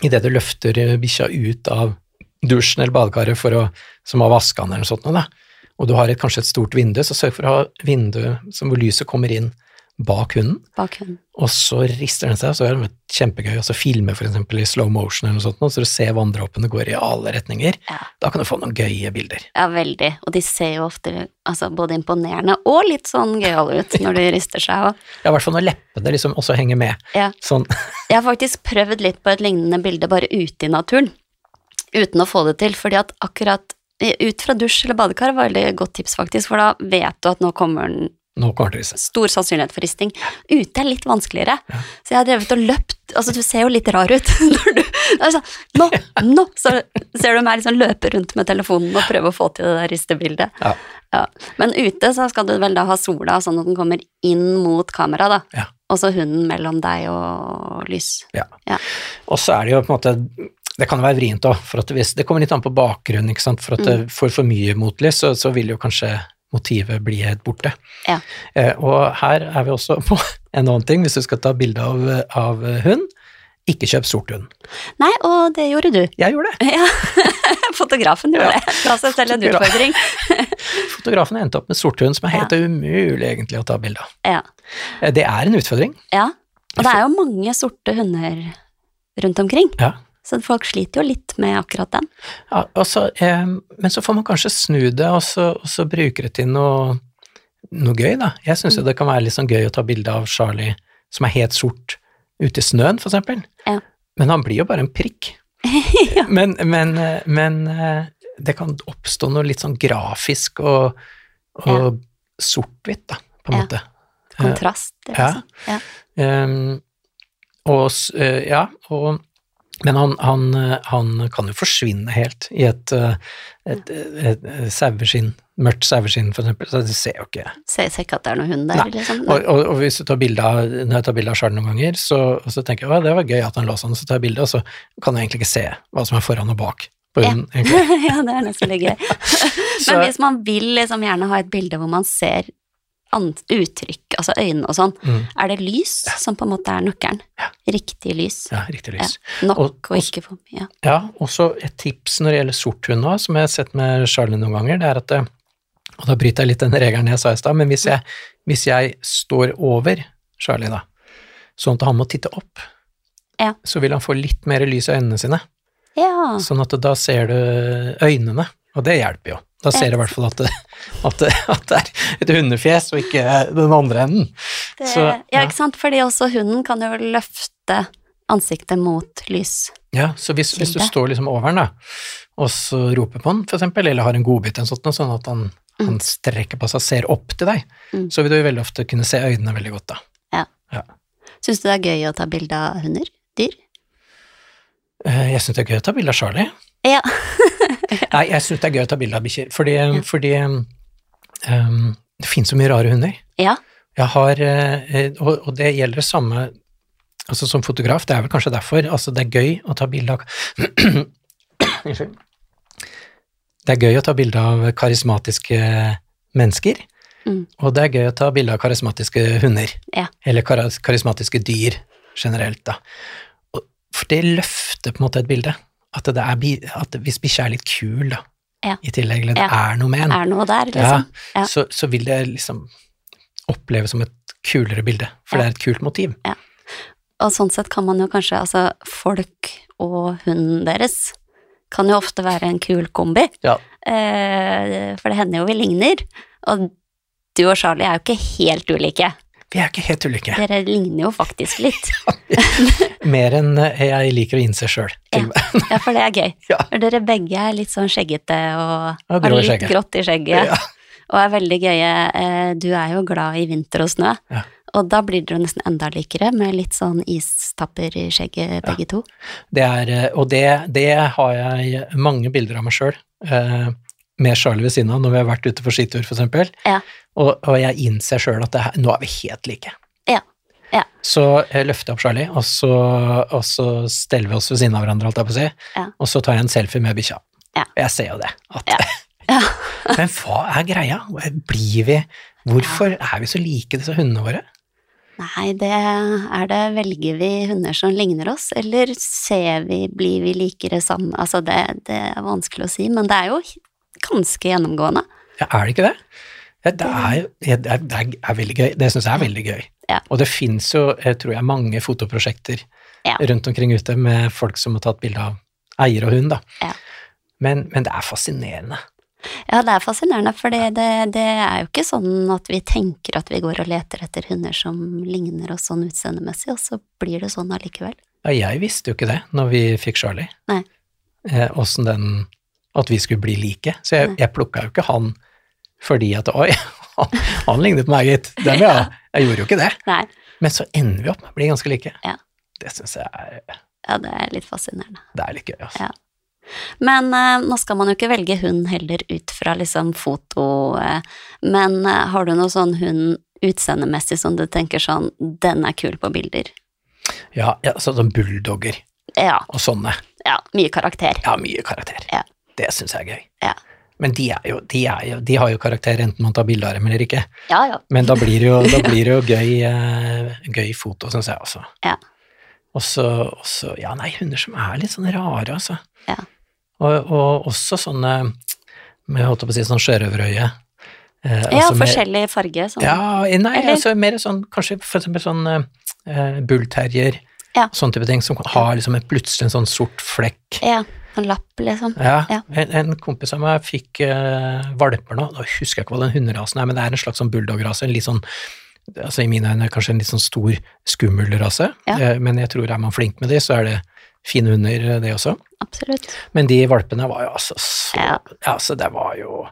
Idet du løfter eh, bikkja ut av dusjen eller badekaret for å, som har vaska den eller noe sånt, da, og du har et, kanskje et stort vindu, så sørg for å ha vindu som hvor lyset kommer inn bak hunden, Bak hunden. og så rister den seg, og så er det kjempegøy å filme for eksempel i slow motion eller noe sånt, så du ser vanndråpene går i alle retninger. Ja. Da kan du få noen gøye bilder. Ja, veldig. Og de ser jo ofte altså, både imponerende og litt sånn gøyale ut når de rister seg. Og, Ja, i hvert fall når leppene liksom også henger med. ja. Sånn, Jeg har faktisk prøvd litt på et lignende bilde bare ute i naturen, uten å få det til, fordi at akkurat ut fra dusj eller badekar var et veldig godt tips, faktisk, for da vet du at nå kommer den å vise. stor sannsynlighet for risting. Ute er litt vanskeligere, så jeg har drevet og løpt, altså du ser jo litt rar ut når du, sånn, nå, nå, så ser du meg liksom løpe rundt med telefonen og prøve å få til det der ristebildet. Ja. Ja. Men ute så skal du vel da ha sola sånn at den kommer inn mot kamera da, Ja. og så hunden mellom deg og lys. Ja. Ja. Og så er det jo på en måte Det kan være vrient òg, for hvis det kommer litt an på bakgrunnen, ikke sant. For at det får for mye motlys, så, så vil jo kanskje motivet blir helt borte. Ja. Eh, og her er vi også på en annen ting, hvis du skal ta bilde av, av hund. Ikke kjøp sort hund. Nei, og det gjorde du. Jeg gjorde det. Ja, fotografen gjorde Ja. det. La seg selv en utfordring. Fotografen endte opp med sort hund, som er helt umulig egentlig å ta bilde av. Ja. Eh, Det er en utfordring. ja. Og det er jo mange sorte hunder rundt omkring, Ja. Så folk sliter jo litt med akkurat den. Ja, altså, eh, men så får man kanskje snu det, og så, og så bruke det til noe, noe gøy, da. Jeg syns jo det kan være litt sånn gøy å ta bilde av Charlie som er helt sort ute i snøen, for eksempel. Ja. Men han blir jo bare en prikk. Ja. Men, men, men eh, det kan oppstå noe litt sånn grafisk og, og sort-hvitt, da, på en Ja. måte. Kontrast. det, Liksom. Ja. Um, og eh, ja, og men han, han, eh, han kan jo forsvinne helt i et, eh, et, et, et saueskinn mørkt saueskinn, eksempel, så du ser jo ikke Ser, ikke at det er noen hund der, Nei. liksom. og, og, og hvis du tar bilde av Når jeg tar bilde av Charles noen ganger, så, så tenker jeg at det var gøy at han lå sånn, så tar jeg bilde, og så kan jeg egentlig ikke se hva som er foran og bak på Ja. hunden, egentlig. ja, det er nesten litt gøy. Men hvis man vil liksom gjerne ha et bilde hvor man ser uttrykk, altså øynene og sånn, Mm. er det lys som på en måte er nøkkelen? Riktig lys. Ja, riktig lys. Nok Og- og, og- ikke for mye. Ja, også et tips når det gjelder sorthund nå, som jeg har sett med Charlie noen ganger, det er at Og da bryter jeg litt den regelen jeg sa i stad, men hvis jeg, hvis jeg står over Charlie, da, sånn at han må titte opp, Ja. så vil han få litt mer lys i øynene sine. Ja. Sånn at da ser du øynene, og det hjelper jo. Da ser du i hvert fall at det, at, det, at det er et hundefjes, og ikke den andre enden. Det, Så, ja, ja. ikke sant? Fordi også hunden kan jo løfte ansiktet mot lys. Ja, så hvis, hvis du står liksom over den, da, og så roper på den, for eksempel, eller har en godbit en sånn, sånn at han, han strekker på seg og ser opp til deg, Mm. så vil du jo veldig ofte kunne se øynene veldig godt, da. Syns du det er gøy å ta bilde av hunder? Dyr? Eh, Jeg syns det er gøy å ta bilde av Charlie. Ja. Nei, jeg syns det er gøy å ta bilde av bikkjer, fordi, fordi um, det finnes så mye rare hunder. Ja. Jeg har, eh, og, og det gjelder det samme altså som fotograf, det er vel kanskje derfor, altså det er gøy å ta bilde av Unnskyld. Det er gøy å ta bilde av karismatiske mennesker, Mm. og det er gøy å ta bilde av karismatiske hunder, Ja. eller karismatiske dyr generelt, da. For det løfter på en måte et bilde, at, det er, at hvis bikkja er litt kul, da, Ja. i tillegg, eller det Ja. er noe med en, Er noe der, liksom? Ja. så, så vil det liksom oppleves som et kulere bilde, for det er et kult motiv. Og sånn sett kan man jo kanskje, altså folk og hunden deres kan jo ofte være en kul kombi. Ja. Eh, for det hender jo vi ligner. Og du og Charlie er jo ikke helt ulike. Vi er ikke helt ulike. Dere ligner jo faktisk litt. Mer enn eh, jeg liker å innse sjøl. Ja. Ja, for det er gøy. Ja. For dere begge er litt sånn skjeggete og Og har litt skjegget. grått i skjegget. Ja. Og er veldig gøye. Eh, Du er jo glad i vinter og snø. Ja. Og da blir dere nesten enda likere, med litt sånn istapper i skjegget begge to. Det er, eh, og det, det har jeg mange bilder av meg sjøl, med Charlie ved siden av, når vi har vært ute på skitur, eksempel. Ja. Og, og jeg innser sjøl at det her, nå er vi helt like. Ja. Ja. Så jeg løfter opp Charlie, og så, og så steller vi oss ved siden av hverandre, alt jeg på å si, Ja. og så tar jeg en selfie med bikkja. Ja. Og Jeg ser jo det. At. Men hva er greia? Blir vi Hvorfor er vi så like disse hundene våre? Nei, det er det Velger vi hunder som ligner oss, eller ser vi, blir vi likere sammen? Altså, det, det er vanskelig å si, men det er jo ganske gjennomgående. Ja, er det ikke det? Det er det er, det er, veldig gøy. Det syns jeg er veldig gøy. Ja. Og det fins jo, jeg tror jeg, mange fotoprosjekter Ja. rundt omkring ute med folk som har tatt bilde av eier og hund, da. Ja. Men, men det er fascinerende. Ja, det er fascinerende, for det, det, det er jo ikke sånn at vi tenker at vi går og leter etter hunder som ligner oss sånn utseendemessig, og så blir det sånn allikevel. Ja, jeg visste jo ikke det når vi fikk Charlie. Nei. Eh, Åssen den At vi skulle bli like. Så jeg, Nei. jeg plukka jo ikke han fordi at Oi, han, han lignet på meg, gitt. Det vil jeg. Jeg gjorde jo ikke det. Nei, Men så ender vi opp med å bli ganske like. Ja. Det syns jeg er, ja, det er litt fascinerende. det er litt gøy, altså. Ja. Men uh, nå skal man jo ikke velge hund heller ut fra liksom foto, uh, men uh, har du noe sånn hund utseendemessig som du tenker sånn, den er kul på bilder? Ja, ja så sånn bulldogger Ja, og sånne. ja, mye karakter. Ja, mye karakter. Ja. Det syns jeg er gøy. Ja. Men de, er jo, de, er jo, de har jo karakter enten man tar bilde av dem eller ikke. Ja, ja. Men da blir det jo, da blir det jo gøy, eh, gøy foto, syns jeg også. Ja. Og så, ja, nei, hunder som er litt sånn rare, altså. Ja. Og, og også sånne, med, holdt på å si, sånn sjørøverøye. Eh, Ja, altså forskjellig farge. Sånn. Ja, nei, Eller? altså mer sånn, kanskje for eksempel sånn eh, bullterrier, Ja. sånn type ting, som har liksom en, plutselig en sånn sort flekk. Ja, en lapp, liksom. Ja, Ja. En, en kompis av meg fikk uh, valper nå, da husker jeg ikke hva den hunderasen er, men det er en slags sånn bulldograse, en litt sånn, altså i mine øyne kanskje en litt sånn stor, skummel rase, Ja. Eh, men jeg tror er man flink med de, så er det fine hunder, eh, det også. Absolutt. Men de valpene var jo altså så, Ja. Altså, det var jo,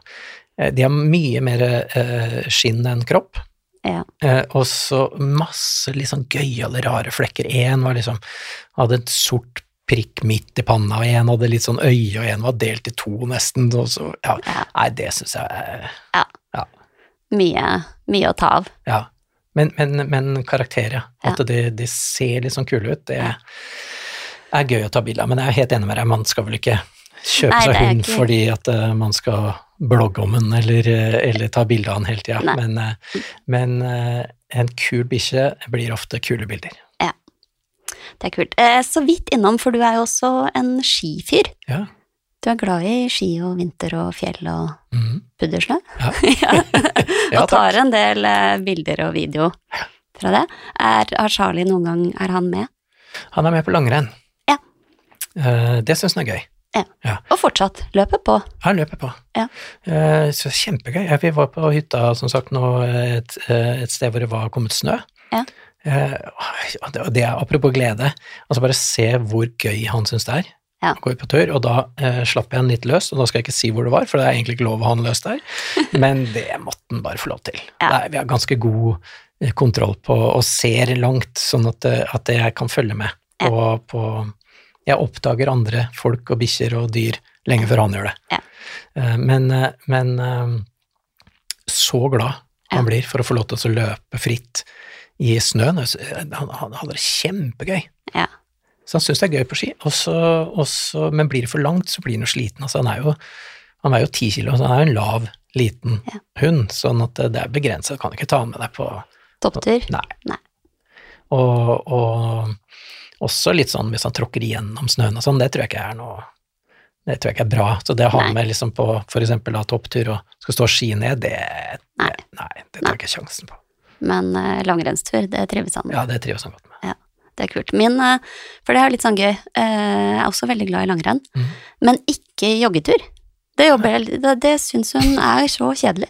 de har mye mer eh, skinn enn kropp. Ja. Eh, og så masse litt sånn gøyale, rare flekker. Én var liksom hadde et sort prikk midt i panna, og en hadde litt sånn øye, og en var delt i to nesten. Så, ja. Ja. Nei, det syns jeg er- Mye, mye å ta av. Ja. Men, men, men karakterer, ja. Ja. At de, de ser litt sånn kule ut, det Ja. er gøy å ta bilde av. Men jeg er helt enig med deg, man skal vel ikke kjøpe Nei, seg hund ikke- fordi at uh, man skal blogge om den eller, eh, eller ta bilde av den hele tida. Men, uh, men uh, en kul bikkje blir ofte kule bilder. Det er kult. Eh, så vidt innom, for du er jo også en skifyr. Ja. Du er glad i ski og vinter og fjell og mm. puddersnø? Ja. ja. Ja, og tar en del eh, bilder og video fra det. Er, har Charlie noen gang Er han med? Han er med på langrenn. Ja. Eh, det syns han er gøy. Ja. Og fortsatt løper på. Han løper på. Ja. Eh, så kjempegøy. Vi var på hytta, som sagt, nå et, et sted hvor det var kommet snø. Ja. Eh, det, er apropos glede, altså bare se hvor gøy han syns det er. Ja. Går på tur, og da eh, slapp jeg han litt løs, og da skal jeg ikke si hvor det var, for det er egentlig ikke lov å ha han løs der, men det måtte han bare få lov til. Ja. Nei, vi har ganske god eh, kontroll på, og ser langt, sånn at, eh, at jeg kan følge med Ja. på, på Jeg oppdager andre folk og bikkjer og dyr lenge før han gjør det. Ja. Men, men så glad han blir for å få lov til å løpe fritt i snøen. Han, han hadde det kjempegøy. Ja. Så han syns det er gøy på ski, også, også, men blir det for langt, så blir han jo sliten. Altså, han er jo han er jo ti kilo, så han er jo en lav, liten Ja. hund, sånn at det er begrenset. Du kan ikke ta med deg på Topptur. Nei. Nei. Og, og også litt sånn hvis han tråkker igjennom snøen og sånn, det tror jeg ikke er noe det tror jeg ikke er bra. Så det å ha Nei. med liksom på eksempel topptur og skal stå ski ned, det, Nei. det Nei, det tar jeg ikke sjansen på. Men eh, langrennstur, det trives han med. Ja, det trives han godt med. Det er kult. Min, eh, for det er litt sånn gøy, eh, jeg er også veldig glad i langrenn, mm. men ikke joggetur. Det, jobber, det, det syns hun er så kjedelig.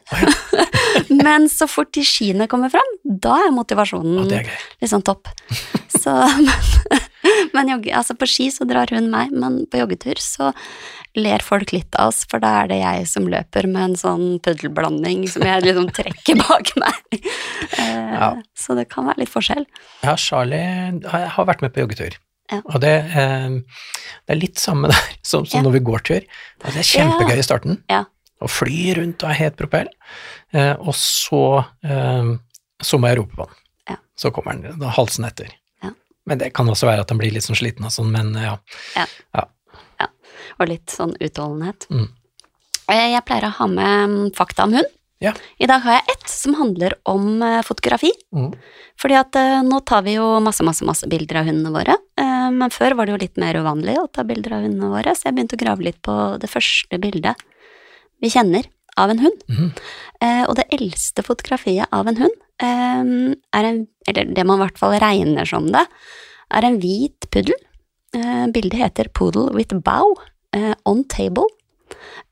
men så fort de skiene kommer fram, da er motivasjonen ja, er liksom topp. Så, men, men jogge, altså på ski så drar hun meg, men på joggetur så ler folk litt av oss, for da er det jeg som løper med en sånn puddelblanding som jeg liksom trekker bak meg. Eh, Ja. Så det kan være litt forskjell. Ja, Charlie har vært med på joggetur. Ja. Og det, eh, det er litt samme der som, som Ja. når vi går tur. Altså, det er kjempegøy i starten. Ja. Å fly rundt og er het propell. Eh, og så, så må jeg rope på den. Ja. Så kommer den halsen etter. Men det kan også være at den blir litt sånn sliten og sånn, men ja. Og litt sånn utholdenhet. Mm. Eh, Jeg pleier å ha med mm, fakta om hund. Ja. I dag har jeg ett som handler om eh, fotografi. Mm. Fordi at eh, nå tar vi jo masse, masse, masse bilder av hundene våre. Men før var det jo litt mer uvanlig å ta bilder av hundene våre, så jeg begynte å grave litt på det første bildet vi kjenner av en hund. Mm. Eh, og det eldste fotografiet av en hund er en, eller det man i hvert fall regner som det, er en hvit puddel. Eh, bildet heter Poodle with bow on table.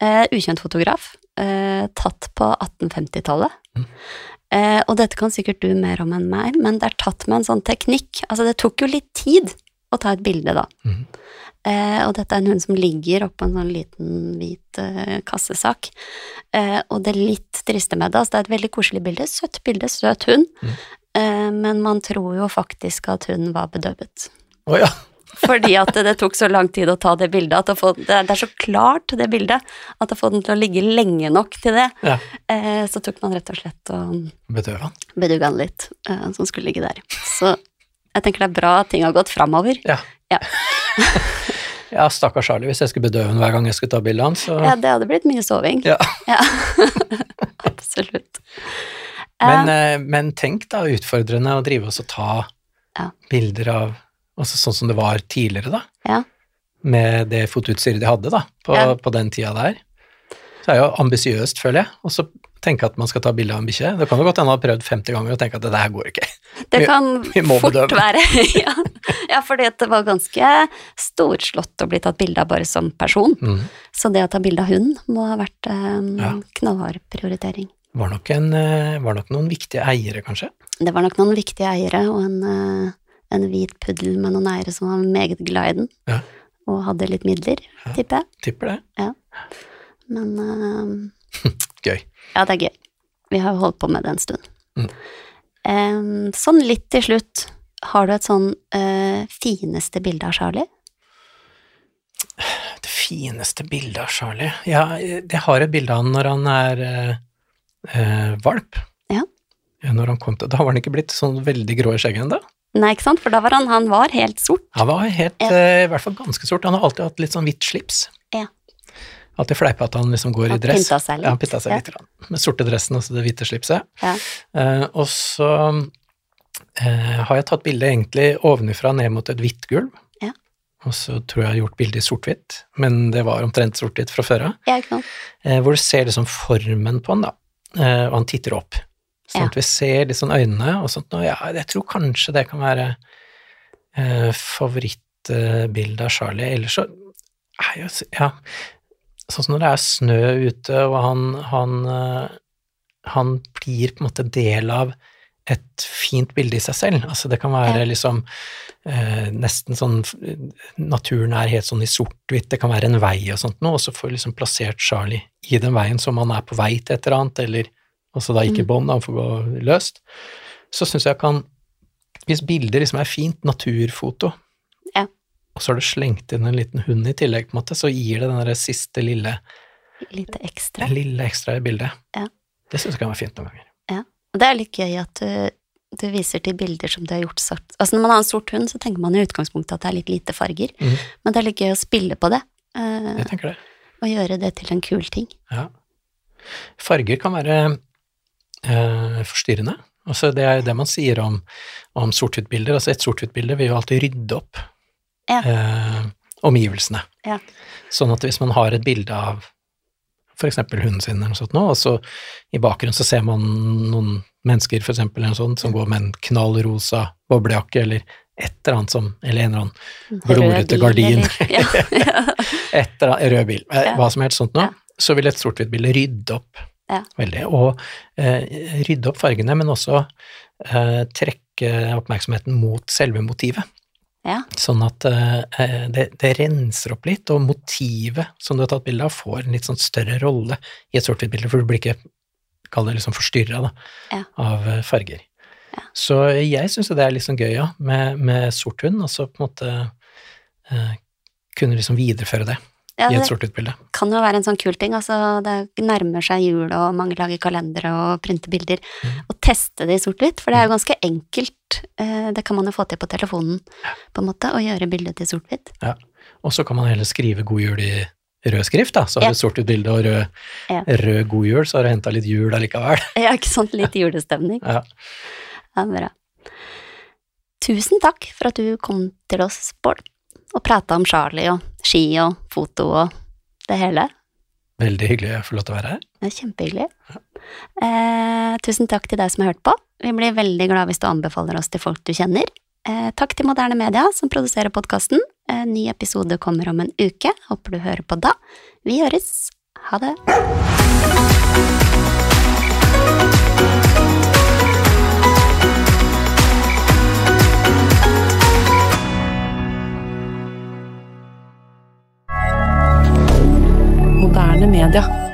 Eh, ukjent fotograf, eh, tatt på 1850-tallet. Mm. Eh, og dette kan sikkert du mer om enn meg, men det er tatt med en sånn teknikk. Altså, det tok jo litt tid å ta et bilde, da. Mm. Eh, og dette er en hund som ligger oppå en sånn liten hvit eh, kassesak. Eh, og det litt triste med det, altså det er et veldig koselig bilde, søtt bilde, søt hund, Mm. eh, men man tror jo faktisk at hun var bedøvet. Å ja. Fordi at det, det tok så lang tid å ta det bildet, at få, det, det er så klart, det bildet, at å få den til å ligge lenge nok til det, ja. eh, så tok man rett og slett og Bedøve han. den litt, eh, som skulle ligge der. Så jeg tenker det er bra at ting har gått framover. Ja. Ja. ja, stakkars Charlie, hvis jeg skulle bedøve han hver gang jeg skulle ta bilde av han, så Ja, det hadde blitt mye soving. Ja. Ja. Absolutt. Men, Eh, eh, men tenk da utfordrende å drive oss og ta Ja. bilder av altså Sånn som det var tidligere, da. Ja. Med det fotoutstyret de hadde da, på, Ja. på den tida der. Så det er jo ambisiøst, føler jeg. Og så tenke at man skal ta bilde av en bikkje. Det kan jo godt hende han har prøvd 50 ganger og tenke at det der går ikke. det kan vi vi fort bedømme. være ja. ja, for det var ganske storslått å bli tatt bilde av bare som person. Mm. Så det å ta bilde av hund må ha vært en Ja. knallhard prioritering. Var, nok en, eh, var nok noen viktige eiere, kanskje. Det var nok noen viktige eiere og en, eh, en hvit puddel med noen eiere som var meget glad i den. Ja. Og hadde litt midler, Ja. tipper jeg. Tipper det. Men uh, Gøy. Ja, det er gøy. Vi har jo holdt på med det en stund. Mm. Um, sånn litt til slutt, har du et sånn uh, fineste bilde av Charlie? Det fineste bildet av Charlie Ja, jeg har et bilde av han når han er eh, eh, valp. Ja. Når han kom til, da var han ikke blitt sånn veldig grå i skjegget ennå. Nei, ikke sant, for da var han, han var helt sort. Han var helt, Ja. uh, i hvert fall ganske sort. Han har alltid hatt litt sånn hvitt slips. Ja. Alltid fleipa at han liksom går Han i dress. pynta seg litt. Ja, han pynta seg Ja. litt. grann. Med sorte dressen og så det hvite slipset. Ja. Uh, og så uh, har jeg tatt bildet egentlig ovenifra ned mot et hvitt gulv. Ja. Og så tror jeg jeg har gjort bildet i sort-hvitt, men det var omtrent sort-hvitt fra før av. Ja. Eh, hvor du ser liksom formen på han, da, eh, og han titter opp. Sånn at vi ser sånn øynene og sånt. Og ja, jeg tror kanskje det kan være eh, favorittbildet av Charlie. Ellers så er jo Ja, sånn som når det er snø ute, og han, han, eh, han blir på en måte del av et fint bilde i seg selv. Altså det kan være liksom eh, nesten sånn Naturen er helt sånn i sort-hvitt, det kan være en vei og sånt noe, og så får vi liksom plassert Charlie i den veien som han er på vei til et eller annet, eller altså da ikke Mm. bånd, han får gå løst. Så syns jeg kan Hvis bildet liksom er fint, naturfoto, Ja. og så har du slengt inn en liten hund i tillegg, på en måte, så gir det den der siste lille, Litt ekstra. lille ekstra i bildet. Ja. Det syns jeg kan være fint noen ganger. Og det er litt gøy at du, du viser til bilder som du har gjort sort. Altså når man har en sort hund, så tenker man i utgangspunktet at det er litt lite farger, mm. men det er litt gøy å spille på det, Uh, Jeg tenker det. og gjøre det til en kul ting. Ja. Farger kan være eh, forstyrrende. Altså det er det man sier om, om sort-hvitt-bilder. Altså et sort-hvitt-bilde vil jo alltid rydde opp Ja. eh, omgivelsene. Ja. Sånn at hvis man har et bilde av eksempel hunden sin eller noe sånt nå, og så i bakgrunnen så ser man noen mennesker for eksempel eller noe sånt, som går med en knallrosa boblejakke eller et eller annet som, eller en eller annen Glorete gardin. Ja, et eller annet, rød bil, eh, hva som helst sånt nå, så vil et sort-hvitt-bilde rydde opp Ja. veldig, og eh, rydde opp fargene, men også eh, trekke oppmerksomheten mot selve motivet. ja. Sånn at eh, det, det renser opp litt, og motivet som du har tatt bilde av, får en litt sånn større rolle i et sort-hvitt-bilde, for du blir ikke, kall det liksom forstyrra Ja. av eh, farger. Ja. Så jeg syns det er litt sånn gøy, ja, med, med sort hund, og så på en måte eh, kunne liksom videreføre det ja i et det sort-hvitt bilde. kan jo være en sånn kul ting. Altså, det nærmer seg jul, og mange lager kalendere og printer bilder. Mm. Og teste det i sort-hvitt, for det er jo ganske enkelt. eh, Det kan man jo få til på telefonen, på en måte, å gjøre bildet til sort-hvitt. Og så kan man heller skrive 'god jul' i rød skrift, da. Så har Ja. du sort-hvitt bilde og rød, Ja. rød 'god jul', så har du henta litt jul allikevel. Ja, ikke sant? Litt julestemning. Ja. Ja, bra. Tusen takk for at du kom til oss, Bård, og prata om Charlie og ski og foto og det hele. Veldig hyggelig å få lov til å være her. Det er kjempehyggelig. Eh, tusen takk til deg som har hørt på. Vi blir veldig glad hvis du anbefaler oss til folk du kjenner. Eh, takk til Moderne Media som produserer podkasten. Eh, ny episode kommer om en uke. Håper du hører på da. Vi høres. Ha det. Moderne media.